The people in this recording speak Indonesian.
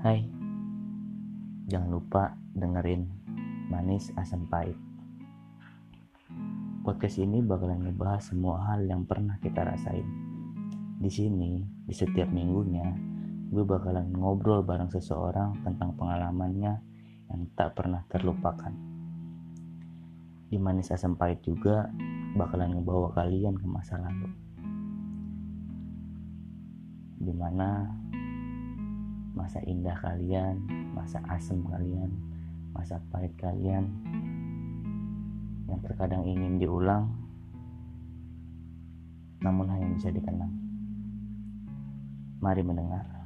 Hai, jangan lupa dengerin Manis Asam Pahit. Podcast ini bakalan ngebahas semua hal yang pernah kita rasain. Di sini, di setiap minggunya, gue bakalan ngobrol bareng seseorang tentang pengalamannya yang tak pernah terlupakan. Di Manis Asam Pahit juga bakalan ngebawa kalian ke masa lalu. Di mana masa indah kalian, masa asem kalian, masa pahit kalian yang terkadang ingin diulang namun hanya bisa dikenang. Mari mendengar.